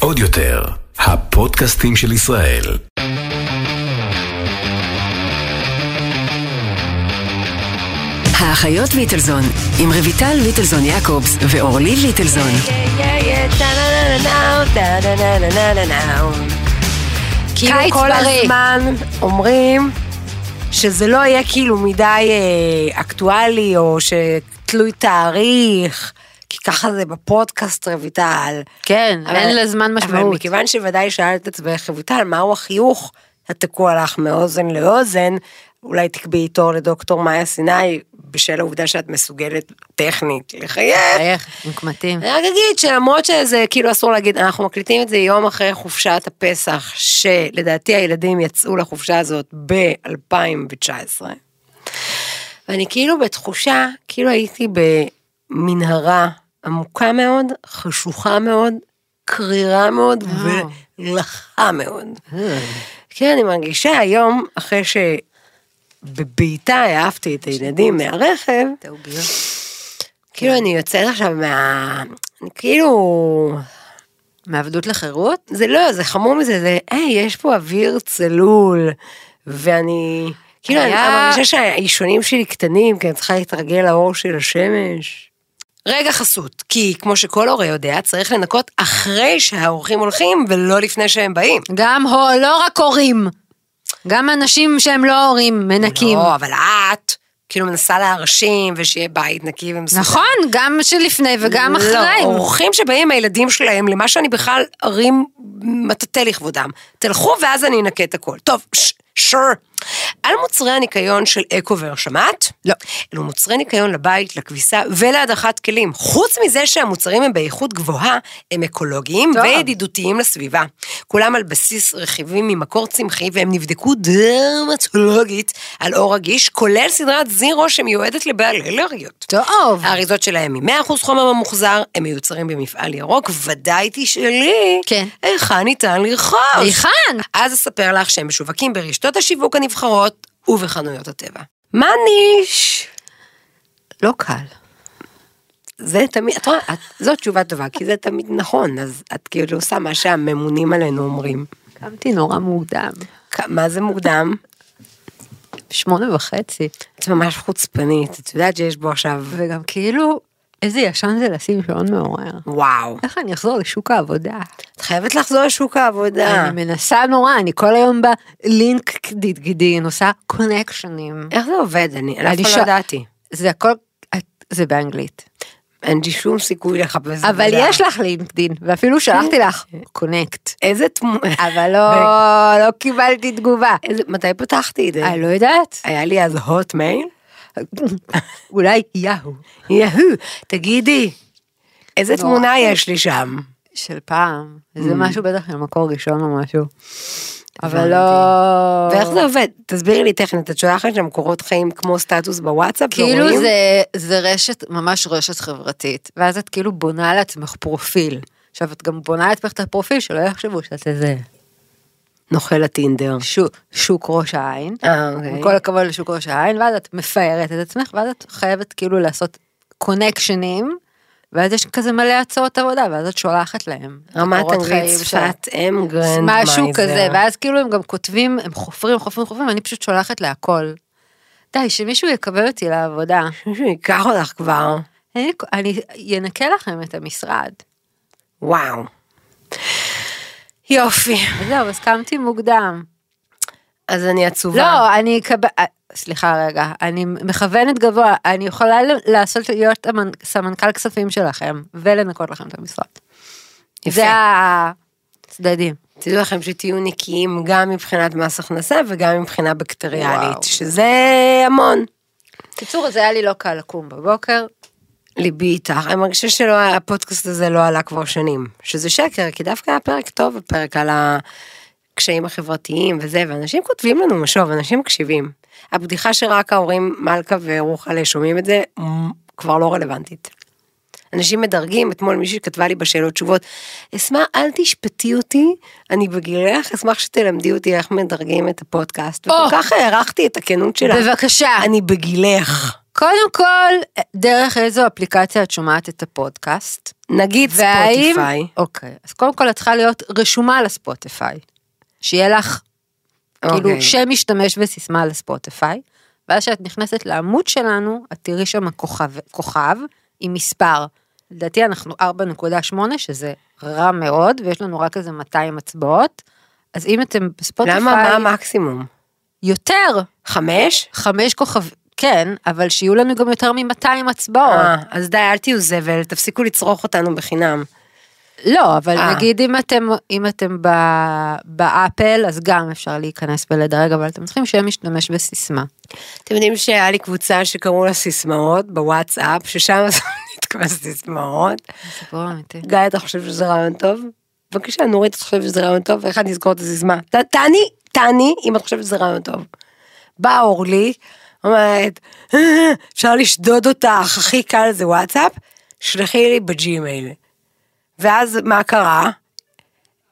עוד יותר, הפודקאסטים של ישראל. האחיות ליטלזון, עם רויטל ליטלזון יעקובס ואורלי ליטלזון. כאילו כל. הזמן אומרים שזה לא יהיה כאילו מדי אה, אקטואלי או שתלוי תאריך, כי ככה זה בפודקאסט רויטל. כן, אבל- אין לזמן אבל משמעות. מכיוון שוודאי שאלת את עצמך, רויטל, מהו החיוך התקוע לך מאוזן לאוזן, אולי תקבעי תור לדוקטור מאיה סיני, בשל העובדה שאת מסוגלת טכנית לחייך. עם קמטים. אני רק אגיד שלמרות שזה כאילו אסור להגיד, אנחנו מקליטים את זה יום אחרי חופשת הפסח, שלדעתי הילדים יצאו לחופשה הזאת ב-2019. ואני כאילו בתחושה, כאילו הייתי במנהרה עמוקה מאוד, חשוכה מאוד, קרירה מאוד ולחה מאוד. כן, אני מרגישה היום, אחרי שבבעיטה העפתי את הילדים מהרכב, כאילו אני יוצאת עכשיו מה... אני כאילו... מעבדות לחירות? זה לא, זה חמור מזה, זה, היי, יש פה אוויר צלול, ואני... כאילו, אני מרגישה שהאישונים שלי קטנים, כי אני צריכה להתרגל לאור של השמש. רגע חסות, כי כמו שכל הורה יודע, צריך לנקות אחרי שהאורחים הולכים, ולא לפני שהם באים. גם הו, לא רק הורים. גם אנשים שהם לא הורים מנקים. לא, אבל את, כאילו מנסה להרשים, ושיהיה בית נקי ומסודר. נכון, גם שלפני וגם אחרי. לא, אורחים שבאים הילדים שלהם, למה שאני בכלל ארים מטאטא לכבודם. תלכו ואז אני אנקה את הכל. טוב, שור. על מוצרי הניקיון של אקובר, שמעת? לא. אלו מוצרי ניקיון לבית, לכביסה ולהדחת כלים. חוץ מזה שהמוצרים הם באיכות גבוהה, הם אקולוגיים טוב. וידידותיים לסביבה. כולם על בסיס רכיבים ממקור צמחי והם נבדקו דרמטולוגית על אור רגיש, כולל סדרת זירו שמיועדת לבעלי אלרגיות. טוב. האריזות שלהם היא 100% חומר ממוחזר, הם מיוצרים במפעל ירוק, ודאי תשאלי, כן. היכן ניתן לרכוש? היכן? אז אספר לך שהם משווקים ברשתות השיווק הנבחרות ובחנויות הטבע. מה ניש? לא קל. זה תמיד, את רואה, זאת תשובה טובה, כי זה תמיד נכון, אז את כאילו עושה מה שהממונים עלינו אומרים. קמתי נורא מוקדם. מה זה מוקדם? שמונה וחצי. את ממש חוצפנית, את יודעת שיש בו עכשיו, וגם כאילו, איזה ישן זה לשים שעון מעורר. וואו. איך אני אחזור לשוק העבודה? את חייבת לחזור לשוק העבודה. אני מנסה נורא, אני כל היום בלינקדין עושה קונקשנים. איך זה עובד? אני אף פעם לא ידעתי. זה הכל, זה באנגלית. אין לי שום סיכוי לחפש אבל עבודה. יש לך לינקדין, ואפילו שלחתי לך קונקט. איזה תמונה. אבל לא, לא קיבלתי תגובה. איזה, מתי פתחתי את זה? אני לא יודעת, היה לי אז הוט מייל? אולי יהו. יהו, תגידי, איזה נורא. תמונה יש לי שם? של פעם, זה משהו בטח של מקור ראשון או משהו. אבל. לא... ואיך זה עובד? תסבירי לי טכנית, את שולחת שם קורות חיים כמו סטטוס בוואטסאפ? כאילו ורואים? זה, זה רשת, ממש רשת חברתית, ואז את כאילו בונה לעצמך פרופיל. עכשיו את גם בונה לעצמך את הפרופיל שלא יחשבו שאת איזה נוכל הטינדר. שוק, שוק ראש העין. אה, אוקיי. כל הכבוד לשוק ראש העין, ואז את מפארת את עצמך, ואז את חייבת כאילו לעשות קונקשנים, ואז יש כזה מלא הצעות עבודה, ואז את שולחת להם. רמת אנגלית. שפת אם גרנד מייזר. משהו כזה, ואז כאילו הם גם כותבים, הם חופרים, חופרים, חופרים, ואני פשוט שולחת להכל. די, שמישהו יקבל אותי לעבודה. מישהו ייקח אותך כבר. אני, אני אנקה לכם את המשרד. וואו. יופי. זהו, אז קמתי מוקדם. אז אני עצובה. לא, אני אקבל, אה, סליחה רגע, אני מכוונת גבוה, אני יכולה לעשות, להיות סמנכ"ל כספים שלכם, ולנקות לכם את המשרד. יפה. זה הצדדים. תדעו לכם שתהיו נקיים גם מבחינת מס הכנסה וגם מבחינה בקטריאלית, וואו. שזה המון. קיצור, זה היה לי לא קל לקום בבוקר. ליבי איתך, אני מרגישה שלא, הפודקאסט הזה לא עלה כבר שנים, שזה שקר, כי דווקא היה פרק טוב, הפרק על הקשיים החברתיים וזה, ואנשים כותבים לנו משוב, אנשים מקשיבים. הבדיחה שרק ההורים מלכה ורוחלה שומעים את זה, כבר לא רלוונטית. אנשים מדרגים, אתמול מישהי כתבה לי בשאלות תשובות, אשמח, אל תשפטי אותי, אני בגילך, אשמח שתלמדי אותי איך מדרגים את הפודקאסט. או. וכל כך הערכתי את הכנות שלה. בבקשה. אני בגילך. קודם כל, דרך איזו אפליקציה את שומעת את הפודקאסט? נגיד והאם- ספוטיפיי. אוקיי, אז קודם כל את צריכה להיות רשומה לספוטיפיי. שיהיה לך כאילו אוקיי. שם משתמש וסיסמה לספוטיפיי, ואז כשאת נכנסת לעמוד שלנו, את תראי שם כוכב, כוכב עם מספר. לדעתי אנחנו 4.8, שזה רע מאוד, ויש לנו רק איזה 200 הצבעות. אז אם אתם בספוטיפיי, למה? מה המקסימום? יותר, חמש? חמש כוכב, כן, אבל שיהיו לנו גם יותר מ-200 הצבעות. אה, אז די, אל תהיו זבל, תפסיקו לצרוך אותנו בחינם. לא, אבל אה. נגיד אם אתם, אם אתם ב, באפל, אז גם אפשר להיכנס ולדרג, אבל אתם צריכים שם משתמש בסיסמה. אתם יודעים שהיה לי קבוצה שקראו לה סיסמאות בוואטסאפ, ששם נתקבע סיסמאות. סיפור אמיתי. גיא, אתה חושב שזה רעיון טוב? בבקשה, נורית, את חושבת שזה רעיון טוב? איך אני אזכור את הסיסמה? ת- תעני, תעני, אם את חושבת שזה רעיון טוב. באה אורלי, אומרת, "אה, אפשר לשדוד אותך, הכי קל זה וואטסאפ, שלחי לי בג'ימייל. ואז מה קרה?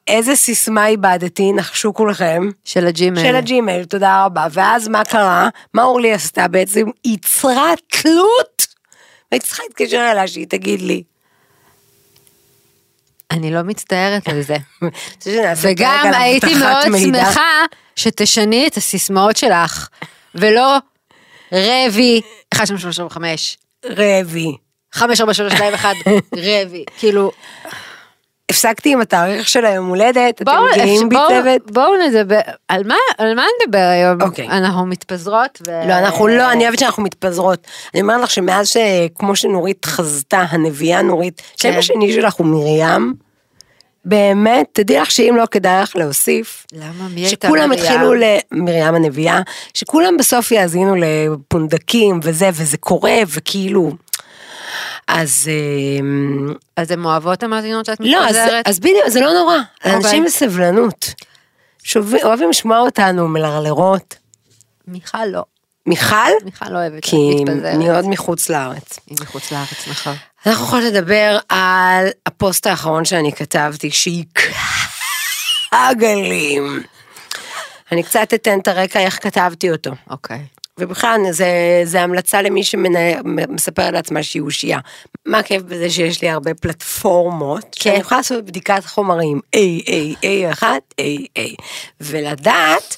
איזה סיסמה איבדתי, נחשו כולכם. של הג'ימייל. של הג'ימייל, תודה רבה. ואז מה קרה? מה אורלי עשתה בעצם? ייצרה תלות. והייתי צריכה להתקשר אליה שהיא תגיד לי. אני לא מצטערת על זה. וגם הייתי מאוד? שמחה שתשני את הסיסמאות שלך, ולא רבי, 1, 2, 3, 4, 5, רבי. 5, 4, 3, 2, 1, רבי, כאילו, הפסקתי עם התאריך של היום הולדת, אתם גאים בי צוות? בואו נדבר, על מה על מה נדבר היום? אוקיי. אנחנו מתפזרות ו... לא, אנחנו לא, אני אוהבת שאנחנו מתפזרות. אני אומרת לך שמאז שכמו שנורית חזתה, הנביאה נורית, שם כן. השני שלך הוא מרים, באמת, תדעי לך שאם לא כדאי לך להוסיף, למה? מי הייתה שכולם מרים? התחילו ל... מרים הנביאה, שכולם בסוף יאזינו לפונדקים וזה, וזה קורה, וכאילו... אז... אמ, אז הן אוהבות המאזינות שאת לא, אז, מתפזרת? אז בדיוק, זה לא נורא. אוקיי. לאנשים יש סבלנות. שוב, אוהבים לשמוע אותנו מלרלרות. מיכל לא, מיכל? מיכל לא אוהבת כי להתפזרת. אני עוד מחוץ לארץ. היא מחוץ לארץ, נכון. אנחנו יכולות לדבר על הפוסט האחרון שאני כתבתי, שהיא גלים. אני קצת אתן את הרקע איך כתבתי אותו. אוקיי. ובכלל זה, זה המלצה למי שמספר לעצמה שהיא אושייה. מה הכיף בזה שיש לי הרבה פלטפורמות, כן. שאני יכולה לעשות בדיקת חומרים A, A, A, אחת, A, A, ולדעת,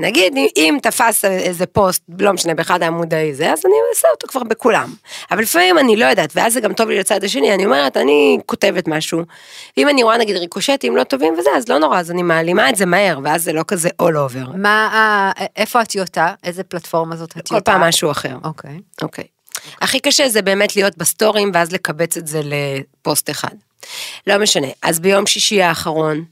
נגיד אם- אם תפס איזה פוסט, לא משנה, באחד העמודי זה, אז אני אעשה אותו כבר בכולם. אבל לפעמים אני לא יודעת, ואז זה גם טוב לי לצד השני, אני אומרת, אני כותבת משהו, ואם אני רואה נגיד ריקושטים לא טובים וזה, אז לא נורא, אז אני מעלימה את זה מהר, ואז זה לא כזה all over. מה, ה- איפה הטיוטה? איזה פלטפורמה זאת הטיוטה? כל פעם משהו אחר. אוקיי. אוקיי. הכי קשה זה באמת להיות בסטורים ואז לקבץ את זה לפוסט אחד. לא משנה. אז ביום שישי האחרון,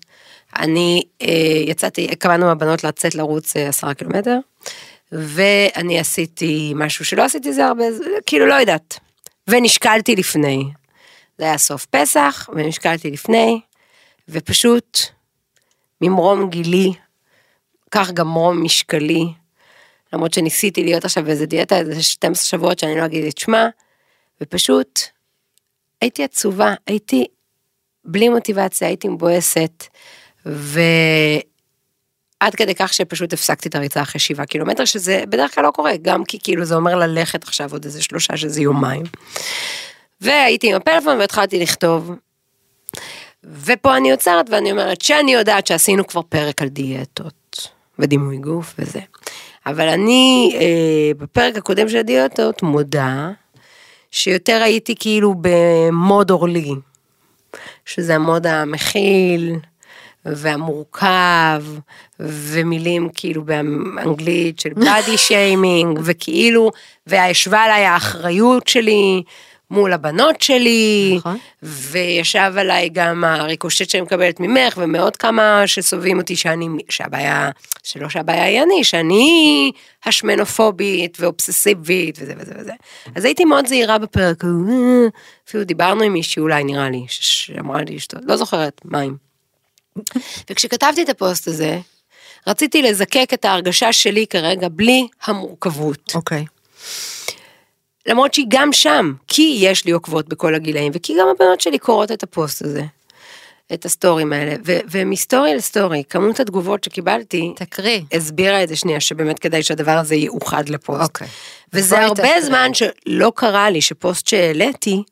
אני אה, יצאתי, קבענו הבנות לצאת לרוץ אה, עשרה קילומטר, ואני עשיתי משהו שלא עשיתי זה הרבה, כאילו לא יודעת. ונשקלתי לפני. זה היה סוף פסח, ונשקלתי לפני, ופשוט ממרום גילי, כך גם מרום משקלי, למרות שניסיתי להיות עכשיו באיזה דיאטה, איזה 12 שבועות שאני לא אגיד את שמה, ופשוט הייתי עצובה, הייתי בלי מוטיבציה, הייתי מבואסת, ועד כדי כך שפשוט הפסקתי את הריצה אחרי שבעה קילומטר, שזה בדרך כלל לא קורה, גם כי כאילו זה אומר ללכת עכשיו עוד איזה שלושה שזה יומיים. והייתי עם הפלאפון והתחלתי לכתוב. ופה אני עוצרת ואני אומרת שאני יודעת שעשינו כבר פרק על דיאטות ודימוי גוף וזה. אבל אני אה, בפרק הקודם של הדיאטות מודה שיותר הייתי כאילו במוד אורלי, שזה המוד המכיל והמורכב ומילים כאילו באנגלית של בדי שיימינג וכאילו והשווה עליי האחריות שלי מול הבנות שלי נכון. וישב עליי גם הריקושט שאני מקבלת ממך ומעוד כמה שסובבים אותי שאני שהבעיה שלא שהבעיה היא אני שאני השמנופובית ואובססיבית וזה וזה וזה אז הייתי מאוד זהירה בפרק אפילו דיברנו עם מישהי אולי נראה לי שאמרה לי לא זוכרת מים. וכשכתבתי את הפוסט הזה רציתי לזקק את ההרגשה שלי כרגע בלי המורכבות. אוקיי. למרות שהיא גם שם, כי יש לי עוקבות בכל הגילאים, וכי גם הבנות שלי קוראות את הפוסט הזה. את הסטורים האלה, ו- ומסטורי לסטורי, כמות התגובות שקיבלתי, תקריא. הסבירה את זה שנייה, שבאמת כדאי שהדבר הזה יאוחד לפוסט. אוקיי. וזה בואי הרבה תקריאי. זמן שלא קרה לי שפוסט שהעליתי,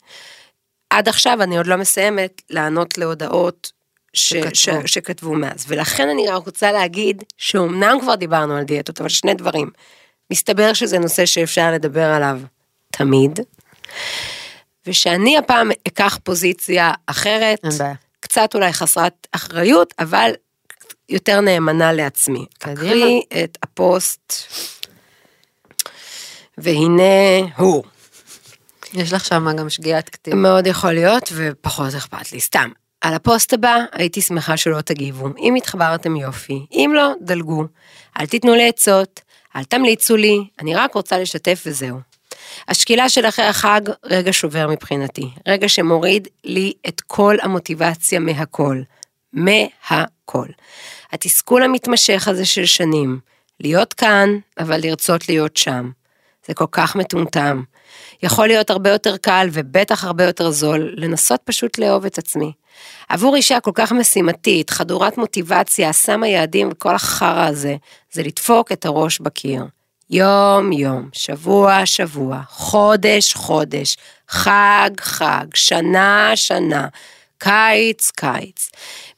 עד עכשיו אני עוד לא מסיימת לענות להודעות ש, שכתבו. ש, שכתבו מאז. ולכן אני רק רוצה להגיד שאומנם כבר דיברנו על דיאטות, אבל שני דברים. מסתבר שזה נושא שאפשר לדבר עליו תמיד, ושאני הפעם אקח פוזיציה אחרת. קצת אולי חסרת אחריות, אבל יותר נאמנה לעצמי. אקריא את הפוסט, והנה הוא. יש לך שם גם שגיאת כתיב. מאוד יכול להיות, ופחות אכפת לי, סתם. על הפוסט הבא הייתי שמחה שלא תגיבו, אם התחברתם יופי, אם לא, דלגו. אל תיתנו לי עצות, אל תמליצו לי, אני רק רוצה לשתף וזהו. השקילה של אחרי החג, רגע שובר מבחינתי, רגע שמוריד לי את כל המוטיבציה מהכל. מהכל. התסכול המתמשך הזה של שנים, להיות כאן, אבל לרצות להיות שם. זה כל כך מטומטם. יכול להיות הרבה יותר קל ובטח הרבה יותר זול לנסות פשוט לאהוב את עצמי. עבור אישה כל כך משימתית, חדורת מוטיבציה, שמה יעדים וכל החרא הזה, זה לדפוק את הראש בקיר. יום יום, שבוע שבוע, חודש חודש, חג חג, שנה שנה, קיץ קיץ.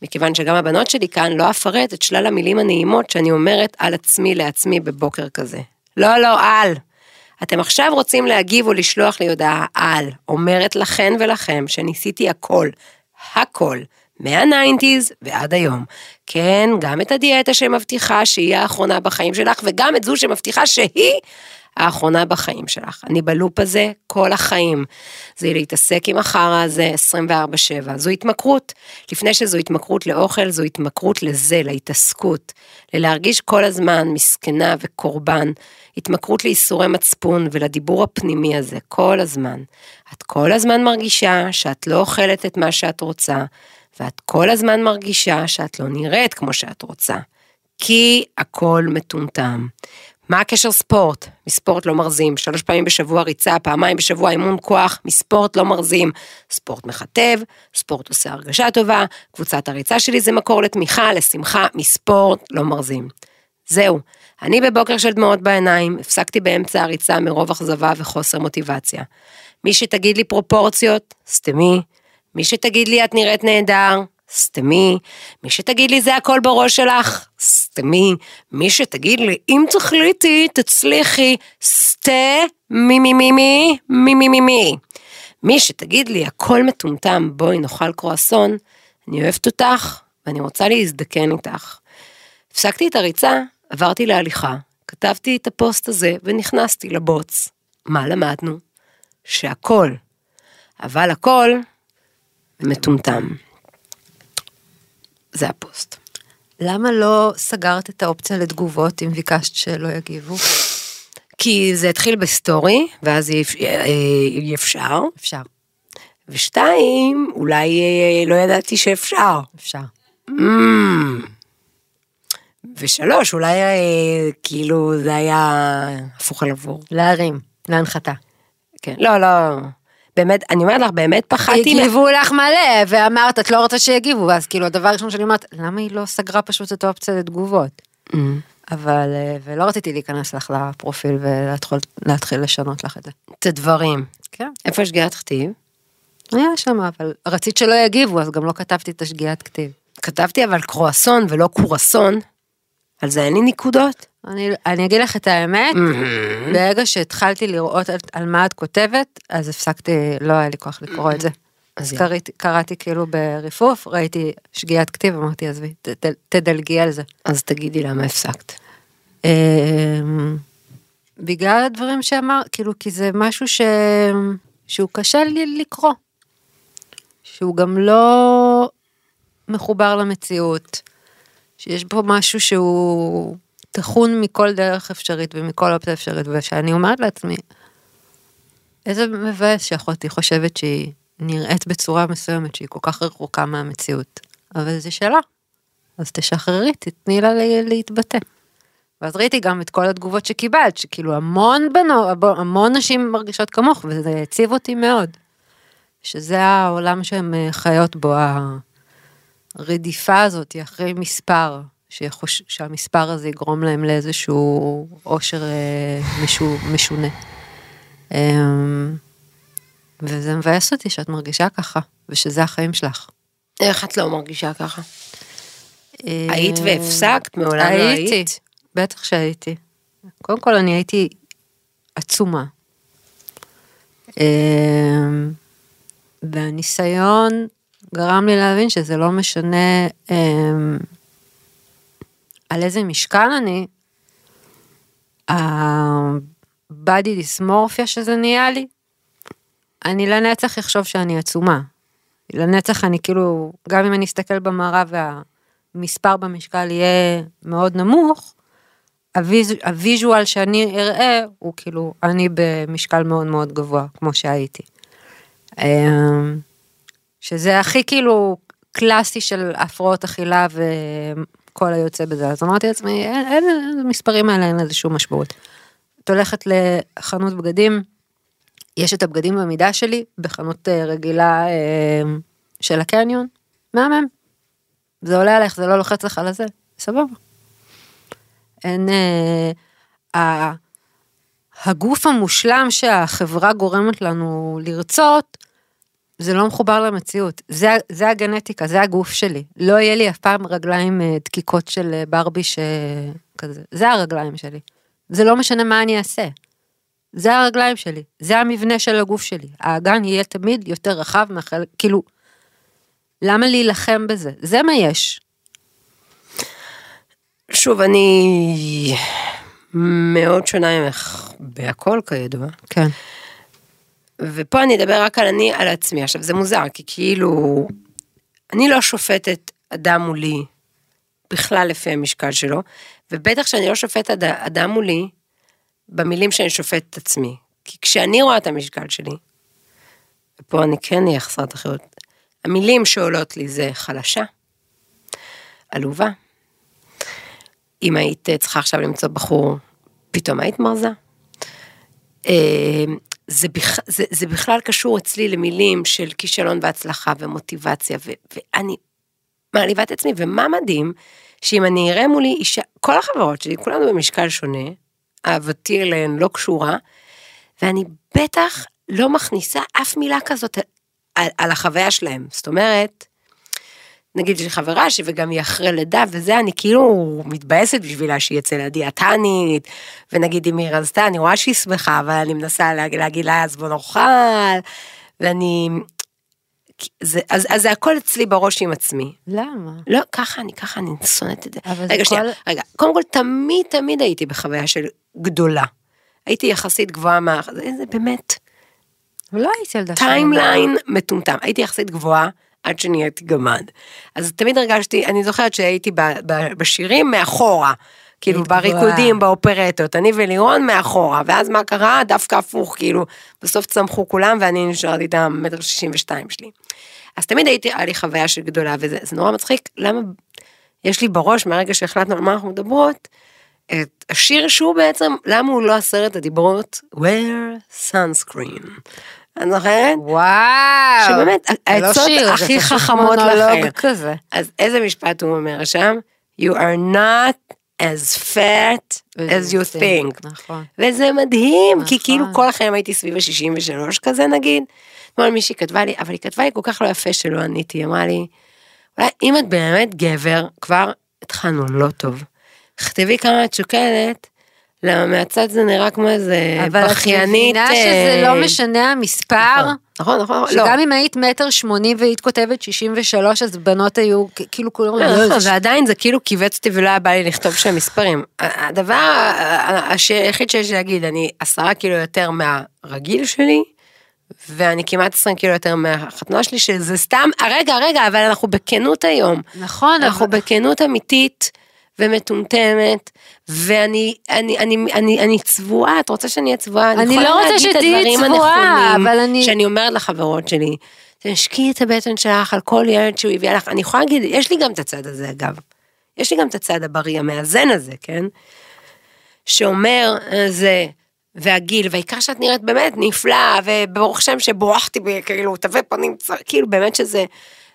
מכיוון שגם הבנות שלי כאן לא אפרט את שלל המילים הנעימות שאני אומרת על עצמי לעצמי בבוקר כזה. לא, לא, על. אתם עכשיו רוצים להגיב או לשלוח לי הודעה על, אומרת לכן ולכם שניסיתי הכל, הכל, מהניינטיז ועד היום. כן, גם את הדיאטה שמבטיחה שהיא האחרונה בחיים שלך, וגם את זו שמבטיחה שהיא האחרונה בחיים שלך. אני בלופ הזה כל החיים. זה להתעסק עם החרא הזה 24/7. זו התמכרות. לפני שזו התמכרות לאוכל, זו התמכרות לזה, להתעסקות. ללהרגיש כל הזמן מסכנה וקורבן. התמכרות לייסורי מצפון ולדיבור הפנימי הזה, כל הזמן. את כל הזמן מרגישה שאת לא אוכלת את מה שאת רוצה, ואת כל הזמן מרגישה שאת לא נראית כמו שאת רוצה. כי הכל מטומטם. מה הקשר ספורט? מספורט לא מרזים, שלוש פעמים בשבוע ריצה, פעמיים בשבוע אימון כוח, מספורט לא מרזים. ספורט מכתב, ספורט עושה הרגשה טובה, קבוצת הריצה שלי זה מקור לתמיכה, לשמחה, מספורט לא מרזים. זהו, אני בבוקר של דמעות בעיניים, הפסקתי באמצע הריצה מרוב אכזבה וחוסר מוטיבציה. מי שתגיד לי פרופורציות, סתמי. מי שתגיד לי את נראית נהדר, סתמי. מי שתגיד לי זה הכל בראש שלך, סתמי. מי שתגיד לי אם תחליטי, תצליחי, סתה מי מי מי מי מי מי מי מי. מי שתגיד לי הכל מטומטם, בואי נאכל קרואסון, אני אוהבת אותך ואני רוצה להזדקן איתך. הפסקתי את הריצה, עברתי להליכה, כתבתי את הפוסט הזה ונכנסתי לבוץ. מה למדנו? שהכל, אבל הכל, מטומטם. זה הפוסט. למה לא סגרת את האופציה לתגובות אם ביקשת שלא יגיבו? כי זה התחיל בסטורי, ואז אי אה, אפשר, אפשר, ושתיים, אולי אה, לא ידעתי שאפשר. אפשר. ושלוש, אולי אה, כאילו זה היה הפוך על עבור. להרים, להנחתה. כן, לא, לא, באמת, אני אומרת לך, באמת פחדתי. הגיבו לך מלא, ואמרת, את לא רוצה שיגיבו, ואז כאילו הדבר הראשון שאני אומרת, למה היא לא סגרה פשוט את האופציה לתגובות? Mm. אבל, אה, ולא רציתי להיכנס לך לפרופיל ולהתחיל להתחיל לשנות לך את זה. את הדברים. כן. איפה השגיאת כתיב? היה שם, אבל רצית שלא יגיבו, אז גם לא כתבתי את השגיאת כתיב. כתבתי אבל קרואסון ולא קורסון, על זה אין לי נקודות. אני, אני אגיד לך את האמת, ברגע שהתחלתי לראות על, על מה את כותבת, אז הפסקתי, לא היה לי כוח לקרוא את זה. אז קראתי, קראתי כאילו בריפוף, ראיתי שגיאת כתיב, אמרתי, עזבי, תדלגי על זה. אז תגידי למה הפסקת. אמ, בגלל הדברים שאמר, כאילו, כי זה משהו ש... שהוא קשה לי לקרוא. שהוא גם לא מחובר למציאות. שיש בו משהו שהוא טחון מכל דרך אפשרית ומכל אופציה אפשרית, ושאני אומרת לעצמי, איזה מבאס שאחותי חושבת שהיא נראית בצורה מסוימת שהיא כל כך רחוקה מהמציאות. אבל זה שלה. אז תשחררי, תתני לה לה- להתבטא. ואז ראיתי גם את כל התגובות שקיבלת, שכאילו המון בנות, המון נשים מרגישות כמוך, וזה הציב אותי מאוד. שזה העולם שהן אה, חיות בו, הרדיפה הזאת אחרי מספר, שיחוש, שהמספר הזה יגרום להם לאיזשהו עושר אה, משו, משונה. אה, וזה מבאס אותי שאת מרגישה ככה, ושזה החיים שלך. איך את לא מרגישה ככה? אה, היית והפסקת? מעולם לא הייתי, היית? בטח שהייתי. קודם כל אני הייתי עצומה. אמ, והניסיון גרם לי להבין שזה לא משנה אמ, על איזה משקל אני, ה body dysmorphia שזה נהיה לי, אני לנצח אחשוב שאני עצומה. לנצח אני כאילו, גם אם אני אסתכל במראה והמספר במשקל יהיה מאוד נמוך, ה vis, ה visual שאני אראה הוא כאילו אני במשקל מאוד מאוד גבוה כמו שהייתי. אמ, שזה הכי כאילו קלאסי של הפרעות אכילה וכל היוצא בזה אז אמרתי לעצמי אין, אין, אין המספרים האלה אין לזה שום משמעות. את הולכת לחנות בגדים יש את הבגדים במידה שלי בחנות אה, רגילה אה, של הקניון מהמם. זה עולה עליך זה לא לוחץ לך על הזה סבבה. אין... אה, הגוף המושלם שהחברה גורמת לנו לרצות, זה לא מחובר למציאות. זה, זה הגנטיקה, זה הגוף שלי. לא יהיה לי אף פעם רגליים אה, דקיקות של אה, ברבי שכזה. זה הרגליים שלי. זה לא משנה מה אני אעשה. זה הרגליים שלי, זה המבנה של הגוף שלי. האגן יהיה תמיד יותר רחב מהחלק, כאילו, למה להילחם בזה? זה מה יש. שוב, אני מאוד שונה ממך בהכל כידוע. כן. ופה אני אדבר רק על אני, על עצמי. עכשיו, זה מוזר, כי כאילו, אני לא שופטת אדם מולי בכלל לפי המשקל שלו, ובטח שאני לא שופטת אד- אדם מולי במילים שאני שופטת את עצמי. כי כשאני רואה את המשקל שלי, ופה אני כן אהיה חסרת אחריות, המילים שעולות לי זה חלשה, עלובה. אם היית צריכה עכשיו למצוא בחור, פתאום היית מרזה. זה, בכ... זה, זה בכלל קשור אצלי למילים של כישלון והצלחה ומוטיבציה, ו... ואני מעליבה את עצמי, ומה מדהים, שאם אני אראה מולי אישה, כל החברות שלי, כולנו במשקל שונה, אהבתי אליהן לא קשורה, ואני בטח לא מכניסה אף מילה כזאת על, על החוויה שלהם. זאת אומרת, נגיד יש לי חברה שגם היא אחרי לידה וזה, אני כאילו מתבאסת בשבילה שהיא אצל הדיאטנית, ונגיד אם היא רזתה, אני רואה שהיא שמחה, אבל אני מנסה להגיד, להגיד לה, אז בוא נאכל, ואני... זה, אז, אז זה הכל אצלי בראש עם עצמי. למה? לא, ככה אני, ככה אני שונאת את זה. אבל זה רגע, שנייה, כל- רגע, קודם כל, תמיד תמיד הייתי בחוויה של גדולה. הייתי יחסית גבוהה מה... זה, זה באמת לא הייתי ילדה timeline מטומטם. הייתי יחסית גבוהה עד שנהייתי גמד. אז תמיד הרגשתי, אני זוכרת שהייתי ב, ב, בשירים מאחורה. כאילו. בריקודים, באופרטות, אני ולירון מאחורה, ואז מה קרה? דווקא הפוך, כאילו, בסוף צמחו כולם ואני נשארתי את המטר שישים ושתיים שלי. אז תמיד הייתי, היה לי חוויה של גדולה, וזה זה נורא מצחיק, למה יש לי בראש, מהרגע שהחלטנו על מה אנחנו מדברות, את השיר שהוא בעצם, למה הוא לא עשרת הדיברות? wear sunscreen. אני זוכרת? וואו. שבאמת, לא העצות הכי חכמות לחיים. כזה. אז איזה משפט הוא אומר שם? You are not as fat as you think. נכון. וזה מדהים, כי נכון. כאילו כל החיים הייתי סביב ה-63 כזה נגיד. אתמול מישהי כתבה לי, אבל היא כתבה לי כל כך לא יפה שלא עניתי, היא אמרה לי, אולי אם את באמת גבר, כבר התחלנו לא טוב. תכתבי כמה את שוקלת, למה מהצד זה נראה כמו איזה אבל את בכיינית. מבינה שזה אה, לא משנה המספר? נכון, נכון, נכון, שגם אם היית מטר שמונים והיית כותבת 63 אז בנות היו כאילו כולם לא, "לא, נכון, ועדיין זה כאילו כיווץ אותי ולא היה בא לי לכתוב שם מספרים. הדבר היחיד שיש לי להגיד, אני עשרה קילו יותר מהרגיל שלי, ואני כמעט עשרים קילו יותר מהחתונה שלי, שזה סתם, רגע, רגע, אבל אנחנו בכנות היום. נכון, אנחנו אבל- בכנות אמיתית ומטומטמת, ואני אני, אני, אני, אני צבועה, את רוצה שאני אהיה צבועה? אני לא רוצה שתהיי צבועה, אבל אני- שאני אומרת לחברות שלי, תשקיעי את הבטן שלך על כל ילד שהוא הביא לך, אני יכולה להגיד, יש לי גם את הצד הזה אגב, יש לי גם את הצד הבריא המאזן הזה, כן? שאומר, אה, זה, והגיל, והעיקר שאת נראית באמת נפלאה, וברוך שם שבורחתי, ב- כאילו, תווי פנים, כאילו, באמת שזה,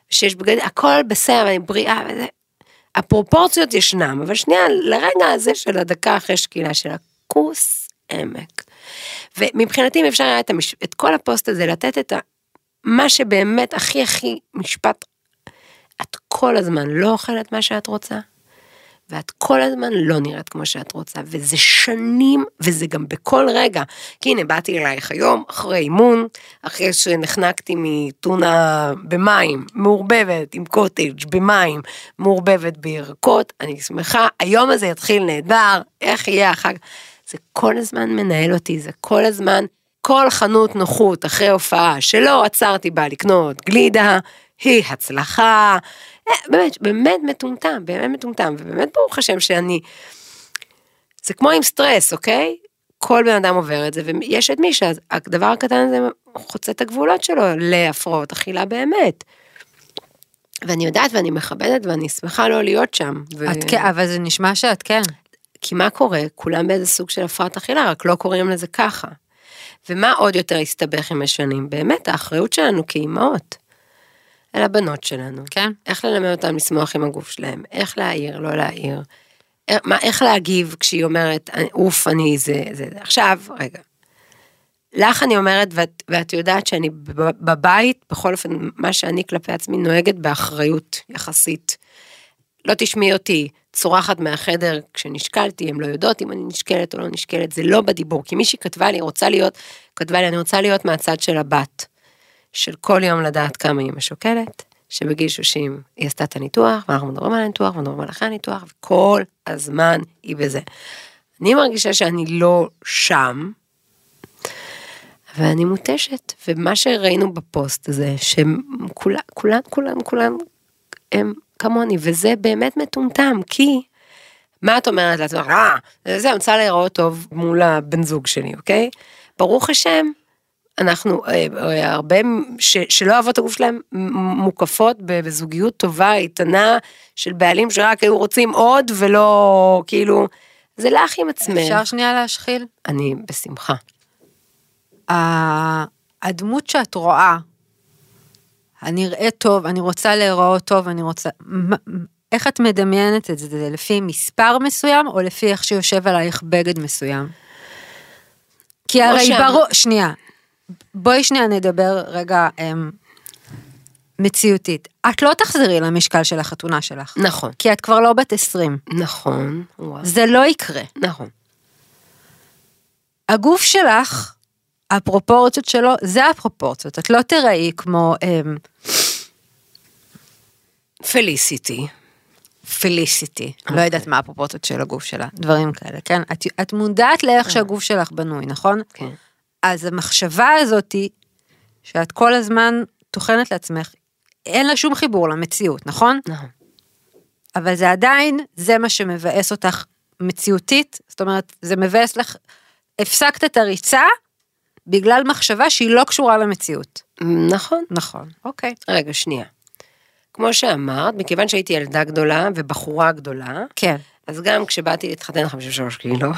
שיש בגדים, הכל בסדר, אני בריאה וזה. הפרופורציות ישנם, אבל שנייה, לרגע הזה של הדקה אחרי שקילה של הכוס עמק. ומבחינתי אם אפשר היה את, המש... את כל הפוסט הזה, לתת את ה... מה שבאמת הכי הכי משפט, את כל הזמן לא אוכלת מה שאת רוצה, ואת כל הזמן לא נראית כמו שאת רוצה, וזה שנים, וזה גם בכל רגע. כי הנה, באתי אלייך היום, אחרי אימון, אחרי שנחנקתי מטונה במים, מעורבבת עם קוטג' במים, מעורבבת בירקות, אני שמחה, היום הזה יתחיל נהדר, איך יהיה כך. זה כל הזמן מנהל אותי, זה כל הזמן, כל חנות נוחות אחרי הופעה שלא עצרתי בה לקנות גלידה, היא הצלחה, באמת, באמת מטומטם, באמת מטומטם, ובאמת ברוך השם שאני, זה כמו עם סטרס, אוקיי? כל בן אדם עובר את זה, ויש את מי שהדבר הקטן הזה חוצה את הגבולות שלו להפרעות אכילה באמת. ואני יודעת ואני מכבדת ואני שמחה לא להיות שם. ו... את כן, אבל זה נשמע שאת כן. כי מה קורה? כולם באיזה סוג של הפרעת אכילה, רק לא קוראים לזה ככה. ומה עוד יותר הסתבך עם השנים? באמת, האחריות שלנו כאימהות. על הבנות שלנו. כן. איך ללמד אותם לשמוח עם הגוף שלהם, איך להעיר, לא להעיר. איך, מה, איך להגיב כשהיא אומרת, אוף, אני זה, זה, זה. עכשיו, רגע. לך אני אומרת, ואת, ואת יודעת שאני בבית, בכל אופן, מה שאני כלפי עצמי נוהגת באחריות יחסית. לא תשמעי אותי צורחת מהחדר כשנשקלתי, הן לא יודעות אם אני נשקלת או לא נשקלת, זה לא בדיבור, כי מישהי כתבה לי, רוצה להיות, כתבה לי, אני רוצה להיות מהצד של הבת. של כל יום לדעת כמה היא משוקלת, שבגיל 30 היא עשתה את הניתוח, ואנחנו מדברים על הניתוח, ומדברים על אחרי הניתוח, וכל הזמן היא בזה. אני מרגישה שאני לא שם, ואני מותשת, ומה שראינו בפוסט הזה, שכולם, כולם, כולם, כולם הם כמוני, וזה באמת מטומטם, כי מה את אומרת לעצמך? אה, זה, אני רוצה להיראות טוב מול הבן זוג שלי, אוקיי? ברוך השם, אנחנו אה, אה, הרבה ש, שלא אוהבות הגוף שלהם מוקפות בזוגיות טובה, איתנה, של בעלים שרק היו רוצים עוד ולא כאילו, זה לך עם עצמך. אפשר שנייה להשחיל? אני בשמחה. הדמות שאת רואה, אני אראה טוב, אני רוצה להיראות טוב, אני רוצה... איך את מדמיינת את זה? זה לפי מספר מסוים או לפי איך שיושב עלייך בגד מסוים? כי הרי ברור, שנייה, בואי שנייה נדבר רגע הם, מציאותית. את לא תחזרי למשקל של החתונה שלך. נכון. כי את כבר לא בת 20. נכון. וואו. זה לא יקרה. נכון. הגוף שלך, הפרופורציות שלו, זה הפרופורציות. את לא תראי כמו... הם, פליסיטי. פליסיטי, okay. לא יודעת מה הפרופורציות של הגוף שלה, דברים כאלה, כן? את, את מודעת לאיך okay. שהגוף שלך בנוי, נכון? כן. Okay. אז המחשבה הזאתי, שאת כל הזמן טוחנת לעצמך, אין לה שום חיבור למציאות, נכון? נכון. אבל זה עדיין, זה מה שמבאס אותך מציאותית, זאת אומרת, זה מבאס לך, הפסקת את הריצה בגלל מחשבה שהיא לא קשורה למציאות. נכון. נכון, אוקיי. רגע, שנייה. כמו שאמרת, מכיוון שהייתי ילדה גדולה ובחורה גדולה, כן. אז גם כשבאתי להתחתן 53 קילו,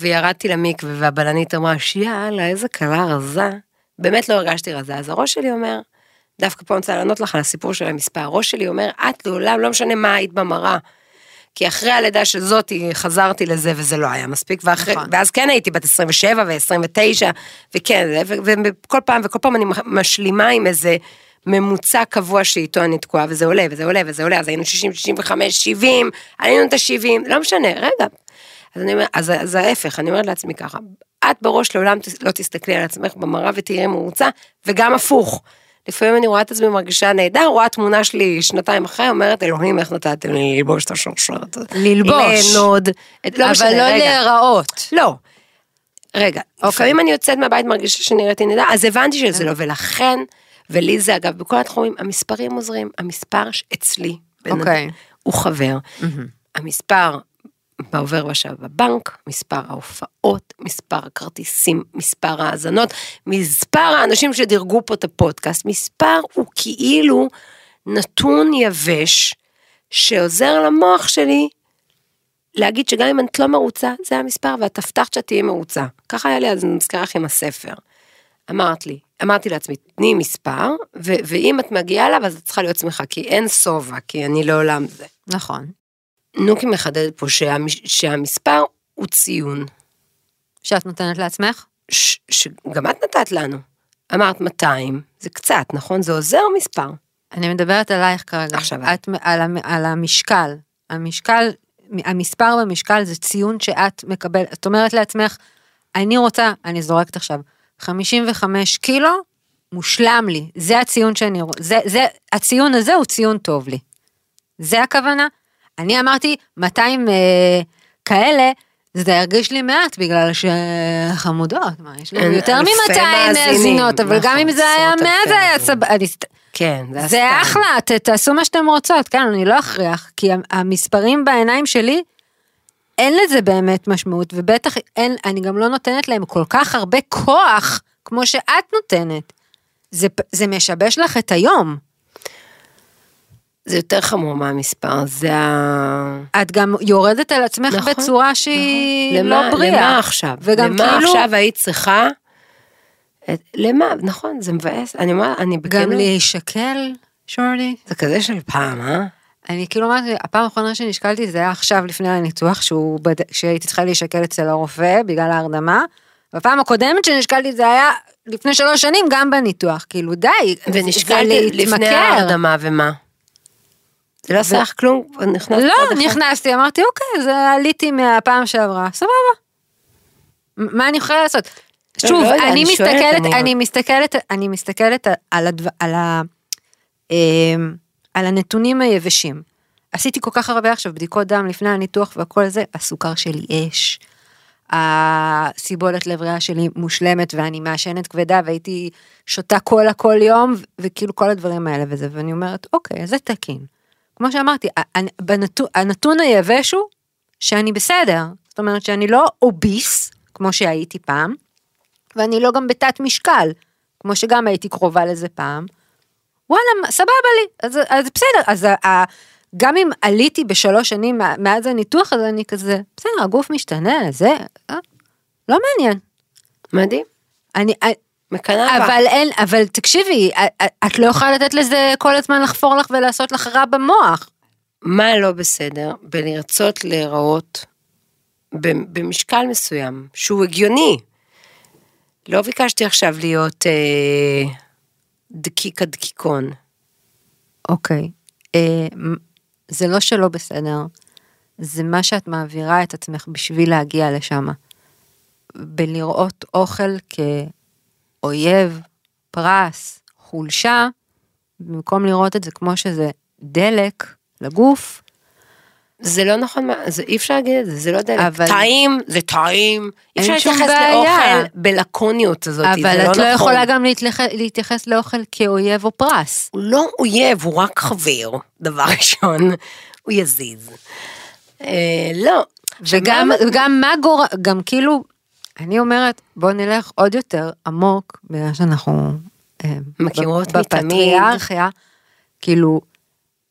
וירדתי למקווה והבלנית אמרה, שיאללה, איזה קלה רזה. באמת לא הרגשתי רזה, אז הראש שלי אומר, דווקא פה אני רוצה לענות לך על הסיפור של המספר, הראש שלי אומר, את לעולם, לא משנה מה היית במראה. כי אחרי הלידה של זאתי חזרתי לזה וזה לא היה מספיק, ואחרי, נכון. ואז כן הייתי בת 27 ו-29, וכן, וכל פעם, וכל פעם אני משלימה עם איזה ממוצע קבוע שאיתו אני תקועה, וזה עולה, וזה עולה, וזה עולה, אז היינו 60, 65, 70, עלינו את ה-70, לא משנה, רגע, אז אני אומרת, אז, אז ההפך, אני אומרת לעצמי ככה, את בראש לעולם לא תסתכלי על עצמך במראה ותראי מרוצה, וגם הפוך. לפעמים אני רואה את עצמי מרגישה נהדר, רואה תמונה שלי שנתיים אחרי, אומרת, אלוהים, איך נתתם לי ללבוש את השרשרת. ללבוש. לנוד. לא אבל לא להיראות. לא. רגע, okay. אוקיי. לפעמים אני יוצאת מהבית מרגישה שנראיתי נהדר, אז הבנתי שזה לא, ולכן, ולי זה אגב, בכל התחומים, המספרים עוזרים, המספר אצלי, אוקיי. הוא חבר. המספר בעובר ושב בבנק, מספר ההופעות, מספר הכרטיסים, מספר ההאזנות, מספר האנשים שדירגו פה את הפודקאסט, מספר הוא כאילו נתון יבש שעוזר למוח שלי להגיד שגם אם את לא מרוצה, זה המספר ואת הבטחת שאת תהיי מרוצה. ככה היה לי אז מזכירה לך עם הספר. אמרת לי, אמרתי לעצמי, תני מספר, ואם את מגיעה אליו, אז את צריכה להיות שמחה, כי אין שובע, כי אני לעולם זה. נכון. נוקי מחדדת פה שהמש- שהמספר הוא ציון, שאת נותנת לעצמך? ש- שגם את נתת לנו. אמרת 200, זה קצת, נכון? זה עוזר מספר. אני מדברת עלייך כרגע. עכשיו. את, על, על המשקל. המשקל, המספר במשקל זה ציון שאת מקבלת. את אומרת לעצמך, אני רוצה, אני זורקת עכשיו, 55 קילו, מושלם לי. זה הציון שאני רוצה, זה, זה, הציון הזה הוא ציון טוב לי. זה הכוונה? אני אמרתי 200 אה, כאלה, זה הרגיש לי מעט בגלל שחמודות, מה, יש לנו יותר אלפי מ-200 מאזינים, מאזינות, אבל גם נכון, אם זה היה עשרות 100 אלפי זה היה מאזינים. סבבה. סת- כן, זה, זה. אחלה, ת, תעשו מה שאתם רוצות, כן, אני לא אכריח, כי המספרים בעיניים שלי, אין לזה באמת משמעות, ובטח אין, אני גם לא נותנת להם כל כך הרבה כוח, כמו שאת נותנת. זה, זה משבש לך את היום. זה יותר חמור מהמספר, זה ה... את גם יורדת על עצמך נכון, בצורה שהיא נכון. לא למה- בריאה. למה עכשיו? וגם למה כאילו, עכשיו היית צריכה... את- למה? נכון, זה מבאס. אני אומרת, אני גם בכנות... להישקל, שורלי. זה כזה של פעם, אה? אני כאילו אומרת, הפעם האחרונה שנשקלתי זה היה עכשיו לפני הניתוח, שהוא בד... שהייתי צריכה להישקל אצל הרופא בגלל ההרדמה. בפעם הקודמת שנשקלתי זה היה לפני שלוש שנים גם בניתוח, כאילו די, זה ונשקלת לפני. ההרדמה ומה? זה לא עשה לך כלום? נכנסת לא? נכנסתי, אמרתי אוקיי, זה עליתי מהפעם שעברה, סבבה. מה אני יכולה לעשות? לא, שוב, לא אני מסתכלת, אני- מסתכלת, אני מסתכלת על על ה... אמ, על הנתונים היבשים. עשיתי כל כך הרבה עכשיו בדיקות דם לפני הניתוח והכל זה, הסוכר שלי אש. הסיבולת לב ריאה שלי מושלמת ואני מעשנת כבדה והייתי שותה קולה כל יום וכאילו כל הדברים האלה וזה ואני אומרת אוקיי זה תקין. כמו שאמרתי בנתון, הנתון היבש הוא שאני בסדר זאת אומרת שאני לא אוביס כמו שהייתי פעם ואני לא גם בתת משקל כמו שגם הייתי קרובה לזה פעם. וואלה סבבה לי אז, אז בסדר אז ה- גם אם עליתי בשלוש שנים מאז הניתוח אז אני כזה בסדר הגוף משתנה זה אה, לא מעניין מדהים. אני אה, מקנאה בך. אבל אין אבל תקשיבי את- לא יכולה לתת לזה כל הזמן לחפור לך ולעשות לך רע במוח. מה לא בסדר בלרצות להיראות במשקל מסוים, שהוא הגיוני. לא ביקשתי עכשיו להיות אה, דקיק הדקיקון. אוקיי. אה, זה לא שלא בסדר, זה מה שאת מעבירה את עצמך בשביל להגיע לשם. בלראות אוכל כאויב, פרס, חולשה, במקום לראות את זה כמו שזה דלק לגוף, זה לא נכון, מה- זה אי אפשר להגיד את זה, זה לא דלק. אבל- טעים, זה טעים. אי אפשר להתייחס בעיה. לאוכל בלקוניות הזאת, אבל זה לא את לא נכון. יכולה גם להתייח- להתייחס לאוכל כאויב או פרס. הוא לא אויב, הוא רק חבר, דבר ראשון. הוא יזיז. אה, לא. וגם שמה- גם מה גורם, גם כאילו, אני אומרת, בוא נלך עוד יותר עמוק, בגלל שאנחנו אה, מכירות. בפטריארכיה, כאילו,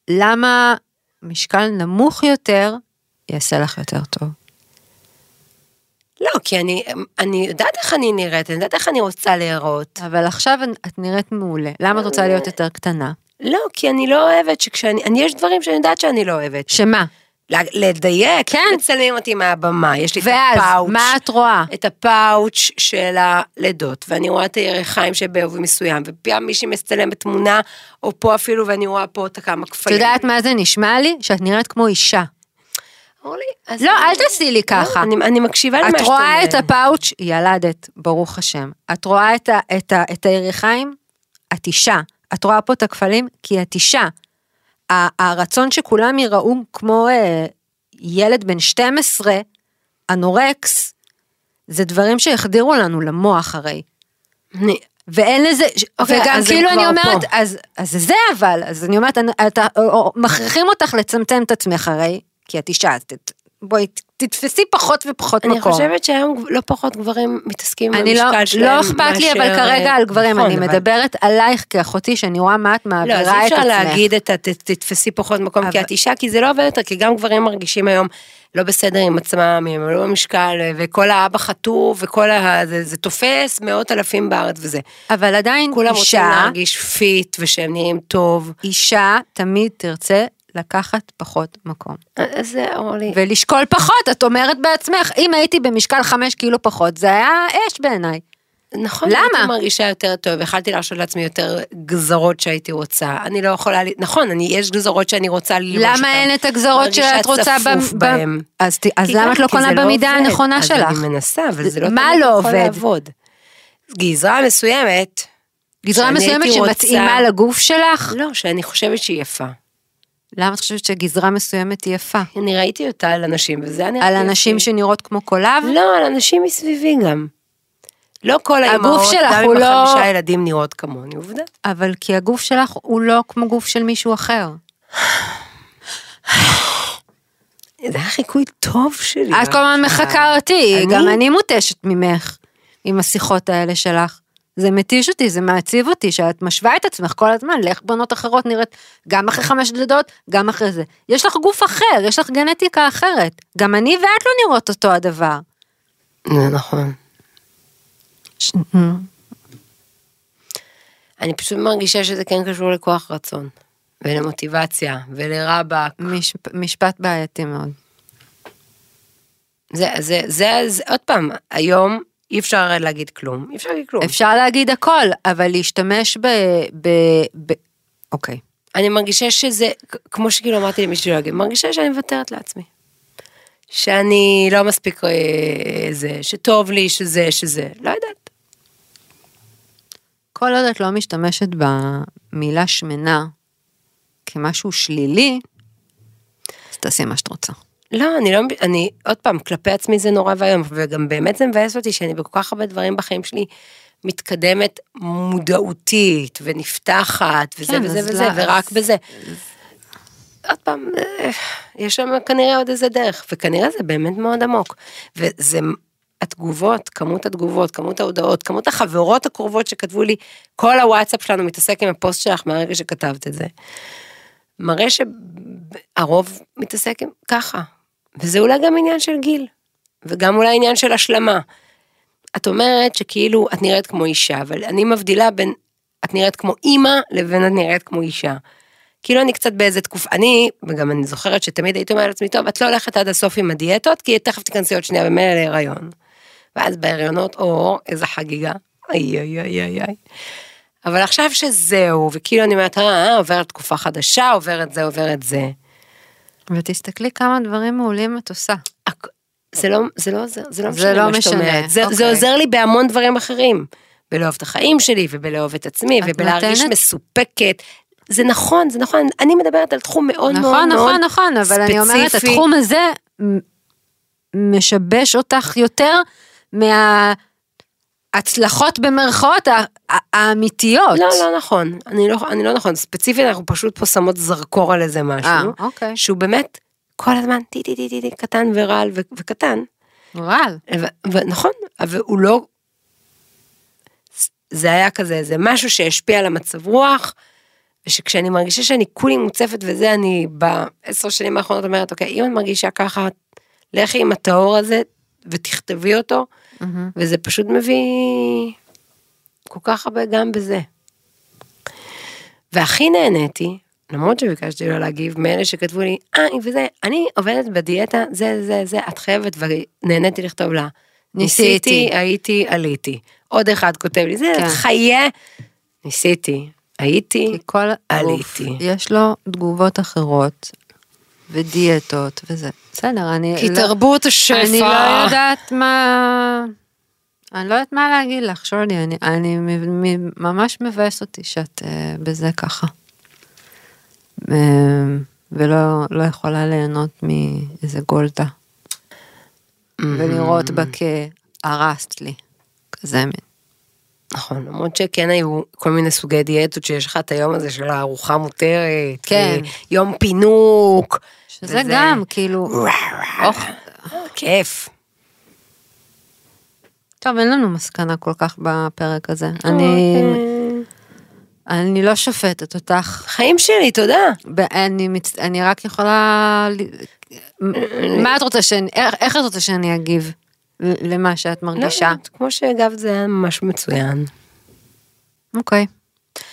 למה משקל נמוך יותר יעשה לך יותר טוב? לא, כי אני, אני יודעת איך אני נראית, אני יודעת איך אני רוצה להיראות. אבל עכשיו את נראית מעולה, למה את רוצה להיות יותר קטנה? לא, כי אני לא אוהבת שכשאני, אני, יש דברים שאני יודעת שאני לא אוהבת. שמה? לדייק, כן. מצלמים אותי מהבמה, יש לי את ואז, הפאוץ'. מה את רואה? את הפאוץ' של הלידות, ואני רואה את הירכיים שבעובי מסוים, ופעם מישהי מצלמת תמונה, או פה אפילו, ואני רואה פה את הכמה את כפלים. יודעת מה זה נשמע לי? שאת נראית כמו אישה. אורלי, אז לא, אני- אל תעשי לי ככה. לא, אני, אני מקשיבה למה את שאת רואה אומרת. את הפאוץ', ילדת, ברוך השם. את רואה את, ה, את, ה, את הירכיים, את אישה. את רואה פה את הכפלים, כי את אישה. הרצון שכולם יראו כמו אה, ילד בן 12, אנורקס, זה דברים שהחדירו לנו למוח הרי. אני, ואין לזה, אוקיי, וגם אז כאילו אני אומרת, פה. אז, אז זה אבל, אז אני אומרת, אתה, או- או- מכריחים אותך לצמצם את עצמך הרי, כי את אישה, אז בואי, תתפסי פחות ופחות אני מקום. חושבת שהיום לא פחות גברים מתעסקים אני לא, במשקל שלהם. לא אכפת לי אבל כרגע אה, על גברים, נכון, אני אבל- מדברת עלייך כאחותי שאני רואה מה את לא, אז מעבירה אי את אפשר עצמך. להגיד את תתפסי פחות מקום אבל- כי את אישה, כי זה לא עובד יותר, כי גם גברים מרגישים היום לא בסדר עם עצמם, הם לא במשקל, וכל האבא חטוף, וכל ה... זה, זה תופס מאות אלפים בארץ וזה. אבל עדיין כולם רוצים אישה, להרגיש fit, ושהם נראים טוב. אישה תמיד תרצה לקחת פחות מקום. אז זה אורלי. ולשקול פחות, את אומרת בעצמך, אם הייתי במשקל חמש קילו פחות, זה היה אש בעיניי. נכון, למה? הייתי מרגישה יותר טוב, יכלתי להרשות לעצמי יותר גזרות שהייתי רוצה. אני לא יכולה, נכון, אני, יש גזרות שאני רוצה ללבוש אותן. למה אין את הגזרות שאת רוצה ב- בהם. אז אז למה את לא קונה לא במידה עובד. הנכונה אז שלך? אני מנסה, אבל זה לא תמיד לא יכול? לעבוד. גזרה מסוימת, גזרה מסוימת הייתי רוצה- שמתאימה לגוף שלך? לא, שאני חושבת שהיא יפה. למה את חושבת שגזרה מסוימת היא יפה? אני ראיתי אותה על אנשים, וזה היה נראה על אנשים יפה. שנראות כמו קולב? לא, על אנשים מסביבי גם. לא כל האימהות, גם עם לא- החמישה ילדים נראות כמוני, עובדה. אבל כי הגוף שלך הוא לא כמו גוף של מישהו אחר. זה היה חיקוי טוב שלי. את כל הזמן מחקה אותי, אני? גם אני מותשת ממך עם השיחות האלה שלך. זה מתיש אותי, זה מעציב אותי, שאת משווה את עצמך כל הזמן לאיך בנות אחרות נראית, גם אחרי חמש לידות, גם אחרי זה. יש לך גוף אחר, יש לך גנטיקה אחרת. גם אני ואת לא נראות אותו הדבר. זה נכון. אני פשוט מרגישה שזה כן קשור לכוח רצון, ולמוטיבציה, ולרבאק. מש, משפט בעייתי מאוד. זה, זה, זה, זה, עוד פעם, היום אי אפשר להגיד כלום, אי אפשר להגיד כלום. אפשר להגיד הכל, אבל להשתמש ב... ב, ב אוקיי. אני מרגישה שזה, כמו שכאילו אמרתי למישהו להגיד, מרגישה שאני מוותרת לעצמי. שאני לא מספיק אה, זה, שטוב לי, שזה, שזה, לא יודעת. כל עוד את לא משתמשת במילה שמנה כמשהו שלילי, אז תעשי מה שאת רוצה. לא, אני לא, אני, עוד פעם, כלפי עצמי זה נורא ואיום, וגם באמת זה מבאס אותי שאני בכל כך הרבה דברים בחיים שלי מתקדמת מודעותית ונפתחת וזה כן, וזה וזה, לא- ורק אז- בזה. עוד פעם, אה, יש שם כנראה עוד איזה דרך, וכנראה זה באמת מאוד עמוק. וזה, התגובות, כמות התגובות, כמות ההודעות, כמות החברות הקרובות שכתבו לי, כל הוואטסאפ שלנו מתעסק עם הפוסט שלך מהרגע שכתבת את זה. מראה שהרוב מתעסק עם ככה. וזה אולי גם עניין של גיל, וגם אולי עניין של השלמה. את אומרת שכאילו את נראית כמו אישה, אבל אני מבדילה בין את נראית כמו אימא לבין את נראית כמו אישה. כאילו אני קצת באיזה תקופה, אני, וגם אני זוכרת שתמיד הייתי אומרת לעצמי, טוב, את לא הולכת עד הסוף עם הדיאטות, כי תכף תיכנסי עוד שנייה במילא להיריון. ואז בהריונות, או, איזה חגיגה, איי איי איי איי איי. אבל עכשיו שזהו, וכאילו אני אומרת, אה, עוברת תקופה חדשה, עוברת זה, עוברת זה. ותסתכלי כמה דברים מעולים את עושה. זה לא, זה לא עוזר, זה לא זה משנה לא מה שאת אומרת. זה, זה אוקיי. עוזר לי בהמון דברים אחרים. בלאהוב את החיים שלי, ובלאהוב את עצמי, את ובלהרגיש נותנת- מסופקת. זה נכון, זה נכון, אני מדברת על תחום מאוד מאוד נכון, מאוד נכון, נכון, אבל אני אומרת, ספציפי. התחום הזה משבש אותך יותר מההצלחות במרכאות האמיתיות. לא, לא נכון, אני לא, אני לא נכון, ספציפית אנחנו פשוט פה שמות זרקור על איזה משהו, אה, אוקיי. שהוא באמת כל הזמן טי טי טי טי טי קטן ורעל ו- וקטן, רעל. ו- ונכון, אבל הוא לא, זה היה כזה, זה משהו שהשפיע על המצב רוח, ושכשאני מרגישה שאני כולי מוצפת וזה, אני בעשר שנים האחרונות אומרת, אוקיי, אם את מרגישה ככה, לכי עם הטהור הזה ותכתבי אותו, וזה פשוט מביא כל כך הרבה גם בזה. והכי נהניתי, למרות שביקשתי לא להגיב, מאלה שכתבו לי, אה, וזה, אני עובדת בדיאטה, זה, זה, זה, את חייבת, ונהניתי לכתוב לה. ניסיתי. ניסיתי, הייתי, עליתי. עוד אחד כותב לי, זה, כן. חיה. ניסיתי, הייתי, כי כל גוף עליתי. יש לו תגובות אחרות ודיאטות וזה. בסדר, אני כי לא- תרבות השפע. אני לא יודעת מה... אני לא יודעת מה להגיד לך, שולי, אני, אני מ- מ- ממש מבאס אותי שאת uh, בזה ככה. Um, ולא לא יכולה ליהנות מאיזה גולדה. ולראות בה כהרסת לי. כזה מין. נכון, למרות שכן היו כל מיני סוגי דיאטות שיש לך את היום הזה של הארוחה מותרת, כן. יום פינוק. שזה וזה- גם, כאילו, אוח. כיף. טוב, אין לנו מסקנה כל כך בפרק הזה. אני, אני לא שופטת אותך. חיים שלי, תודה. אני, מצ... אני רק יכולה... ל- מה את רוצה שאני... איך, את רוצה שאני אגיב למה שאת מרגישה? לא, כמו שהגבת זה היה ממש מצוין. אוקיי.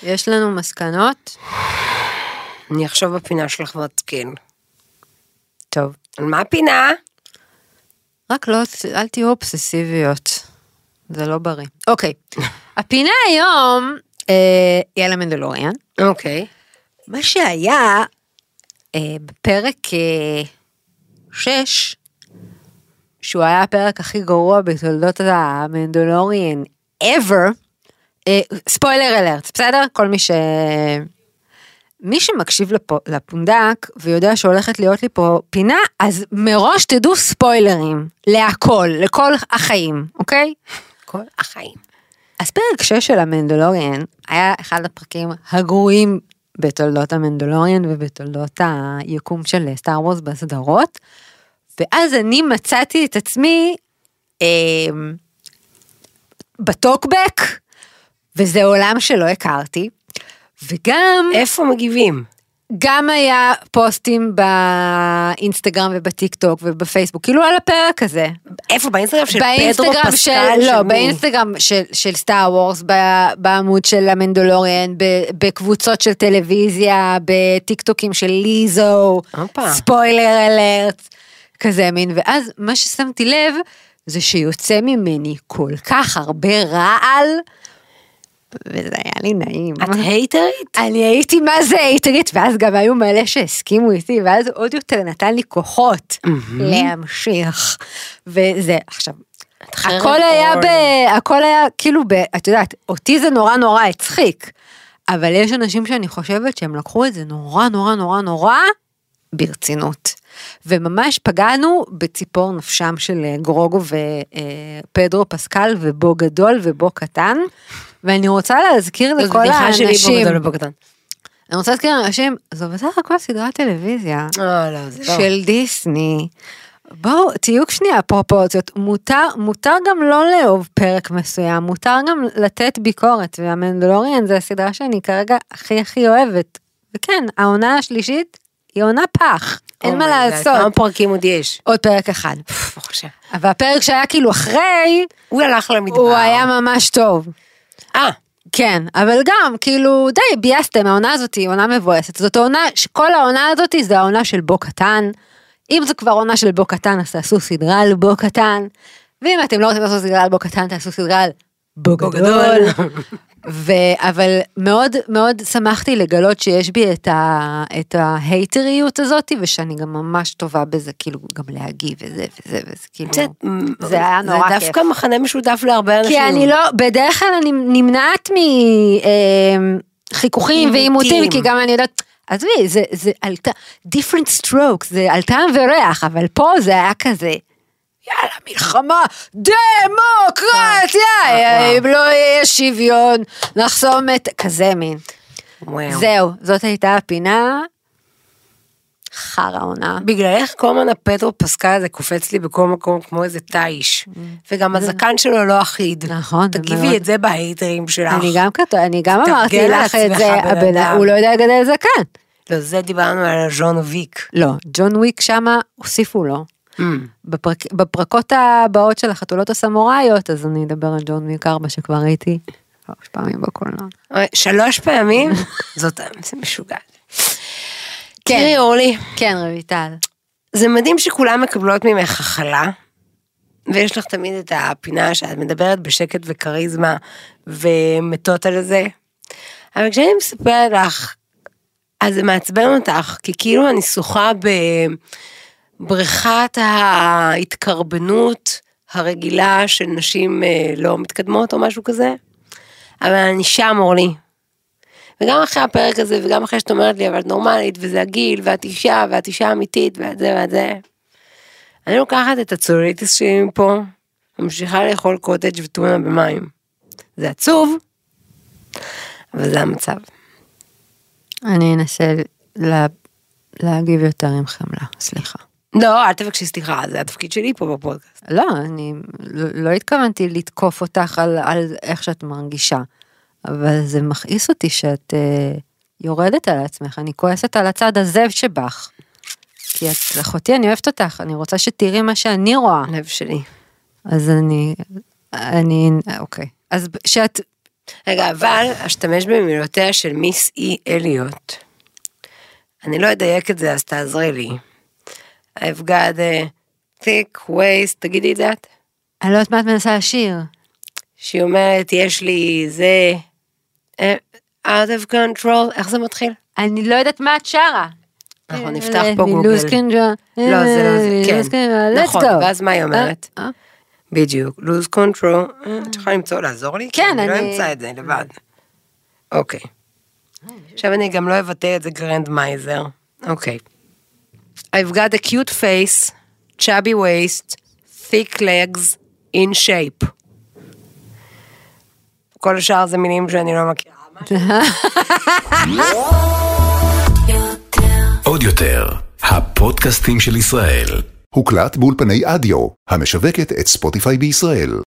יש לנו מסקנות? אני אחשוב בפינה שלך ואתקן. טוב. על מה הפינה? רק לא, אל תהיו אובססיביות. זה לא בריא. אוקיי. הפינה היום אה, היא על המנדלוריאן. אוקיי. מה שהיה אה, בפרק אה, 6, שהוא היה הפרק הכי גרוע בתולדות המנדלוריאן ever, ספוילר אלרט, בסדר? כל מי ש... מי שמקשיב לפו, לפונדק ויודע שהולכת להיות לי פה פינה, אז מראש תדעו ספוילרים להכל, לכל החיים, אוקיי? כל החיים. אז פרק 6 של המנדלוריאן היה אחד הפרקים הגרועים בתולדות המנדלוריאן ובתולדות היקום של סטאר וורס בסדרות. ואז אני מצאתי את עצמי אה, בטוקבק, וזה עולם שלא הכרתי. וגם, איפה מגיבים? גם היה פוסטים באינסטגרם ובטיק טוק ובפייסבוק, כאילו על הפרק הזה. איפה? באינסטגרם של פדרו באינסטגרם פסקל? של, של לא, מי? באינסטגרם של, של Star Wars, בעמוד של ה Mandalorian, ב- בקבוצות של טלוויזיה, בטיקטוקים של ליזו. ספוילר אלרט, כזה מין, ואז מה ששמתי לב, זה שיוצא ממני כל כך הרבה רעל, וזה היה לי נעים. את הייטרית? אני הייתי מה זה הייטרית, ואז גם היו מלא שהסכימו איתי, ואז עוד יותר נתן לי כוחות להמשיך. וזה, עכשיו, הכל היה. ב... הכל היה כאילו ב... את יודעת, אותי זה נורא נורא הצחיק, אבל יש אנשים שאני חושבת שהם לקחו את זה נורא נורא נורא נורא ברצינות. וממש פגענו בציפור נפשם של אה, גרוגו ופדרו פסקל ובו גדול ובו קטן. ואני רוצה להזכיר זאת לכל בדיחה שלי האנשים, בגדול ובקטן. אני רוצה להזכיר לאנשים, זו בסך הכל סדרת טלוויזיה אה, לא, לא. של דיסני. בואו, תהיו שנייה פרופורציות, מותר, מותר גם לא לאהוב פרק מסוים, מותר גם לתת ביקורת, והמנדלוריאן זה הסדרה שאני כרגע הכי הכי אוהבת. וכן, העונה השלישית היא עונה פח, אין מה לעשות. כמה פרקים עוד יש? עוד פרק אחד. אבל הפרק שהיה כאילו אחרי, הוא הלך למדבר. הוא היה ממש טוב. אה, כן, אבל גם, כאילו, די, ביאסתם, העונה הזאת היא עונה מבואסת. זאת העונה, שכל העונה הזאת זה העונה של בו קטן. אם זו כבר עונה של בו קטן, אז תעשו סדרה על בו קטן. ואם אתם לא רוצים לעשות סדרה על בו קטן, תעשו סדרה על בו גדול. ו... אבל מאוד מאוד שמחתי לגלות שיש בי את, ה... את ההייטריות הזאת, ושאני גם ממש טובה בזה, כאילו, גם להגיב וזה וזה וזה, כאילו, יודעת, זה היה נורא זה כיף. דווקא מחנה משותף להרבה אנשים. כי אני לא, בדרך כלל אני נמנעת מחיכוכים ועימותים, עימותים. כי גם אני יודעת, עזבי, זה, זה על טעם, different strokes, זה על טעם וריח, אבל פה זה היה כזה, יאללה, מלחמה, דמוקרטיה, וואו. אם לא יהיה שוויון, נחסום את, כזה מין. זהו, זאת הייתה הפינה, חרא עונה. בגללך כל הזמן הפטרו פסקל הזה קופץ לי בכל מקום כמו איזה תיש. וגם הזקן שלו לא אחיד. Mm. נכון, תגיבי. את זה בהייטרים שלך. אני גם כתוב, אני גם אמרתי לך את זה, בן הבן-. הוא לא יודע לגדל זקן. לא, זה דיברנו על ז'ון ויק. לא, ג'ון וויק שמה הוסיפו לו. בפרק, בפרקות הבאות של החתולות הסמוראיות, אז אני אדבר על ג'ון 4 שכבר ראיתי שלוש פעמים בקולנוע. שלוש פעמים? זאת, זה משוגע. כן. תראי אורלי, כן, רויטל. זה מדהים שכולם מקבלות ממך הכלה, ויש לך תמיד את הפינה שאת מדברת בשקט וכריזמה ומתות על זה, אבל כשאני מספרת לך, אז זה מעצבן אותך, כי כאילו אני שוחה בבריכת ההתקרבנות הרגילה של נשים אה, לא מתקדמות או משהו כזה, אבל אני שם אורלי. וגם אחרי הפרק הזה, וגם אחרי שאת אומרת לי, אבל את נורמלית, וזה הגיל, ואת אישה, ואת אישה אמיתית, ואת זה ואת זה. אני לוקחת את הצוליטיס שלי מפה, וממשיכה לאכול קוטג' וטונה במים. זה עצוב, אבל זה המצב. אני אנסה לה, להגיב יותר עם חמלה, סליחה. לא, אל תבקשי סליחה, זה התפקיד שלי פה בפודקאסט. לא, אני לא, לא התכוונתי לתקוף אותך על, על איך שאת מרגישה, אבל זה מכעיס אותי שאת אה, יורדת על עצמך, אני כועסת על הצד הזה שבך. כי את אחותי, אני אוהבת אותך, אני רוצה שתראי מה שאני רואה. לב שלי. אז אני, אני, אוקיי. אז שאת, רגע, אבל אשתמש במילותיה של מיס אי אליוט. אני לא אדייק את זה, אז תעזרי לי. I've got a thick waist, תגידי את זה את. אני לא יודעת מה את מנסה לשיר. שהיא אומרת, יש לי זה... אה, out of control, איך זה מתחיל? אני לא יודעת מה את שרה. אנחנו נפתח פה גוגל. לא, זה לא זה, כן. let's נכון. ואז מה היא אומרת? אה, אה. בדיוק, lose control. אה, את יכולה למצוא, לעזור לי? כן, אני לא אני- אמצא את זה לבד. אוקיי. עכשיו אני גם לא אבטא את זה גרנד מייזר. אוקיי. I've got a cute face, chubby waist, thick legs, in shape. כל השאר זה מילים שאני לא מכירה. עוד יותר, הפודקאסטים של ישראל. הוקלט באולפני אדיו, המשווקת את ספוטיפיי בישראל.